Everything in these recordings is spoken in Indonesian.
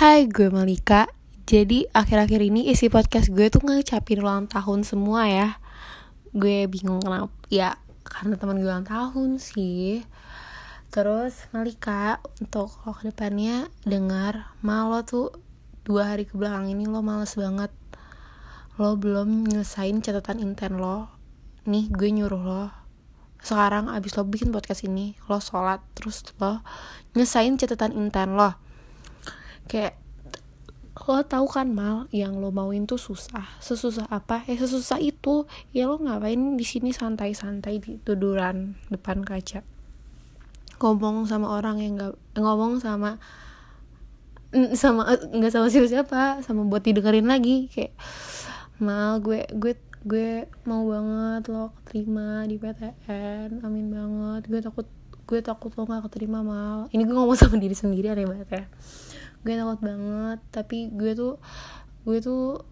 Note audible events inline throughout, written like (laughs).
Hai, gue Malika. Jadi akhir-akhir ini isi podcast gue tuh ngecapin ulang tahun semua ya. Gue bingung kenapa. Ya, karena teman gue ulang tahun sih. Terus Malika untuk lo ke depannya dengar malu tuh dua hari ke belakang ini lo males banget. Lo belum nyelesain catatan inten lo. Nih gue nyuruh lo sekarang abis lo bikin podcast ini lo sholat terus lo nyesain catatan inten lo kayak lo tahu kan mal yang lo mauin tuh susah. Sesusah apa? Ya sesusah itu. Ya lo ngapain di sini santai-santai di tiduran depan kaca? Ngomong sama orang yang nggak ngomong sama sama nggak sama siapa siapa sama buat didengerin lagi. Kayak mal gue gue gue mau banget lo keterima di PTN amin banget. Gue takut gue takut lo gak keterima mal. Ini gue ngomong sama diri sendiri aneh banget ya gue takut banget. Tapi gue tuh gue tuh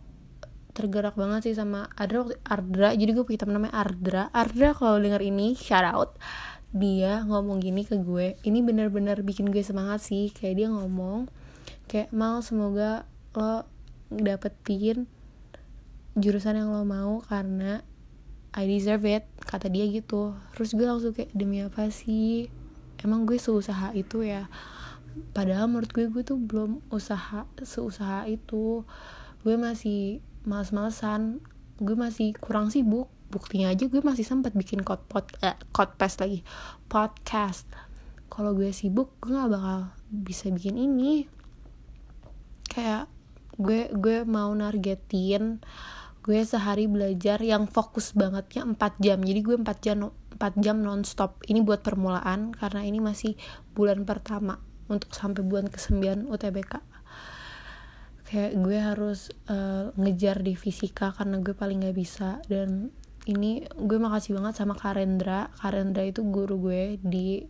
tergerak banget sih sama Ardra Ardra. Jadi gue punya temen namanya Ardra. Ardra kalau denger ini shout out. Dia ngomong gini ke gue. Ini bener-bener bikin gue semangat sih. Kayak dia ngomong kayak mal semoga lo dapetin jurusan yang lo mau karena I deserve it kata dia gitu. Terus gue langsung kayak demi apa sih? Emang gue seusaha itu ya padahal menurut gue gue tuh belum usaha seusaha itu. Gue masih males-malesan. Gue masih kurang sibuk. Buktinya aja gue masih sempat bikin code pod eh, lagi. Podcast. Kalau gue sibuk gue nggak bakal bisa bikin ini. Kayak gue gue mau nargetin. Gue sehari belajar yang fokus bangetnya 4 jam. Jadi gue 4 jam 4 jam nonstop. Ini buat permulaan karena ini masih bulan pertama untuk sampai bulan ke-9 UTBK kayak gue harus uh, ngejar di fisika karena gue paling gak bisa. Dan ini gue makasih banget sama Karendra Karendra itu guru gue di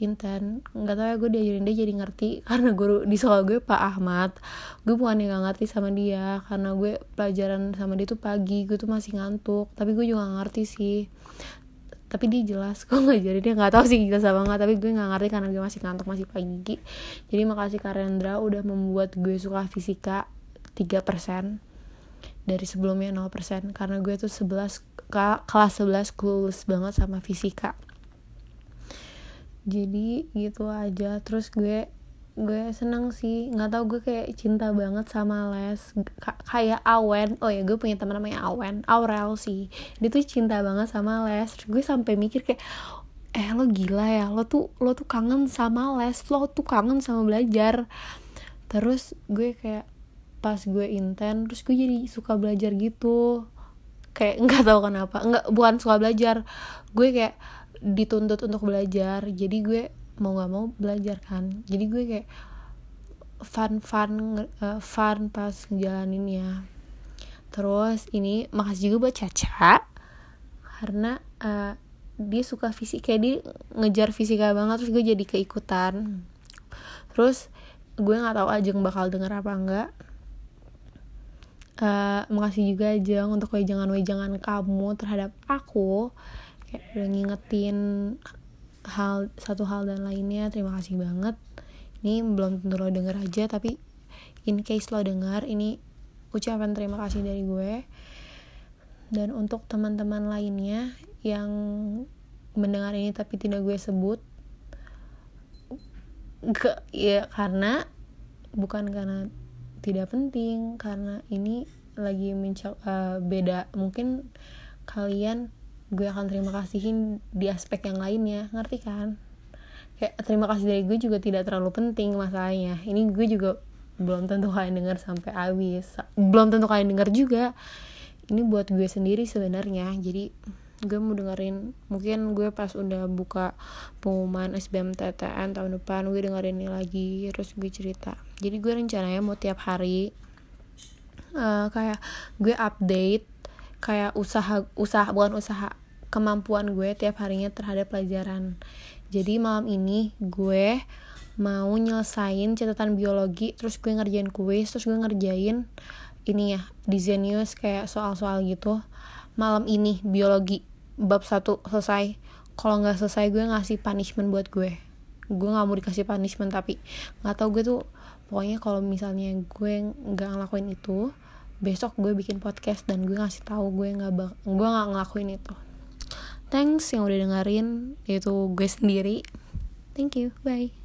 inten. Nggak tahu ya gue diajarin dia jadi ngerti. (laughs) Karena guru di sekolah gue Pak Ahmad. Gue bukan yang gak ngerti sama dia. Karena gue pelajaran sama dia tuh pagi. Gue tuh masih ngantuk. Tapi gue juga gak ngerti sih tapi dia jelas (laughs) kok ngajarin dia nggak tahu sih kita sama nggak. Tapi gue nggak ngerti karena gue masih ngantuk masih pagi. Jadi makasih Karendra udah membuat gue suka fisika 3% dari sebelumnya 0% karena gue tuh 11 kelas 11 clueless banget sama fisika. Jadi gitu aja. Terus gue gue seneng sih. Nggak tau gue kayak cinta banget sama les. K kayak Awen. Oh ya gue punya teman namanya Awen. Aurel sih. Dia tuh cinta banget sama les. Terus gue sampai mikir kayak eh lo gila ya. Lo tuh lo tuh kangen sama les. Lo tuh kangen sama belajar. Terus gue kayak pas gue inten terus gue jadi suka belajar gitu. Kayak (laughs) nggak tahu kenapa. Nggak bukan suka belajar. Gue kayak dituntut untuk belajar. Jadi gue mau nggak mau belajar kan. Jadi gue kayak fun fun uh, fun pas ngejalaninnya terus ini makasih juga buat Caca karena uh, dia suka fisik kayak dia ngejar fisika banget terus gue jadi keikutan. Terus gue nggak tahu Ajeng bakal denger apa enggak uh, makasih juga Ajeng untuk wejangan-wejangan kamu terhadap aku. Kayak udah ngingetin hal satu hal dan lainnya. Terima kasih banget. Ini belum tentu lo denger aja tapi in case lo denger ini ucapan terima kasih dari gue. Dan untuk teman-teman lainnya yang mendengar ini tapi tidak gue sebut ke ya karena bukan karena tidak penting karena ini lagi mencoba uh, beda. Mungkin kalian gue akan terima kasihin di aspek yang lainnya. Ngerti kan? Kayak terima kasih dari gue juga tidak terlalu penting masalahnya. Ini gue juga belum tentu kalian dengar sampai habis. Belum tentu kalian dengar juga. Ini buat gue sendiri sebenarnya. Jadi gue mau dengerin mungkin gue pas udah buka pengumuman SBMTTN tahun depan gue dengerin ini lagi terus gue cerita. Jadi gue rencananya mau tiap hari uh, kayak gue update kayak usaha usaha bukan usaha kemampuan gue tiap harinya terhadap pelajaran. Jadi malam ini gue mau nyelesain catatan biologi, terus gue ngerjain kuis, terus gue ngerjain ini ya, desain kayak soal-soal gitu. Malam ini biologi bab satu selesai. Kalau nggak selesai gue ngasih punishment buat gue. Gue nggak mau dikasih punishment tapi nggak tau gue tuh pokoknya kalau misalnya gue nggak ngelakuin itu besok gue bikin podcast dan gue ngasih tahu gue nggak gue nggak ngelakuin itu Thanks yang udah dengerin, yaitu gue sendiri. Thank you, bye.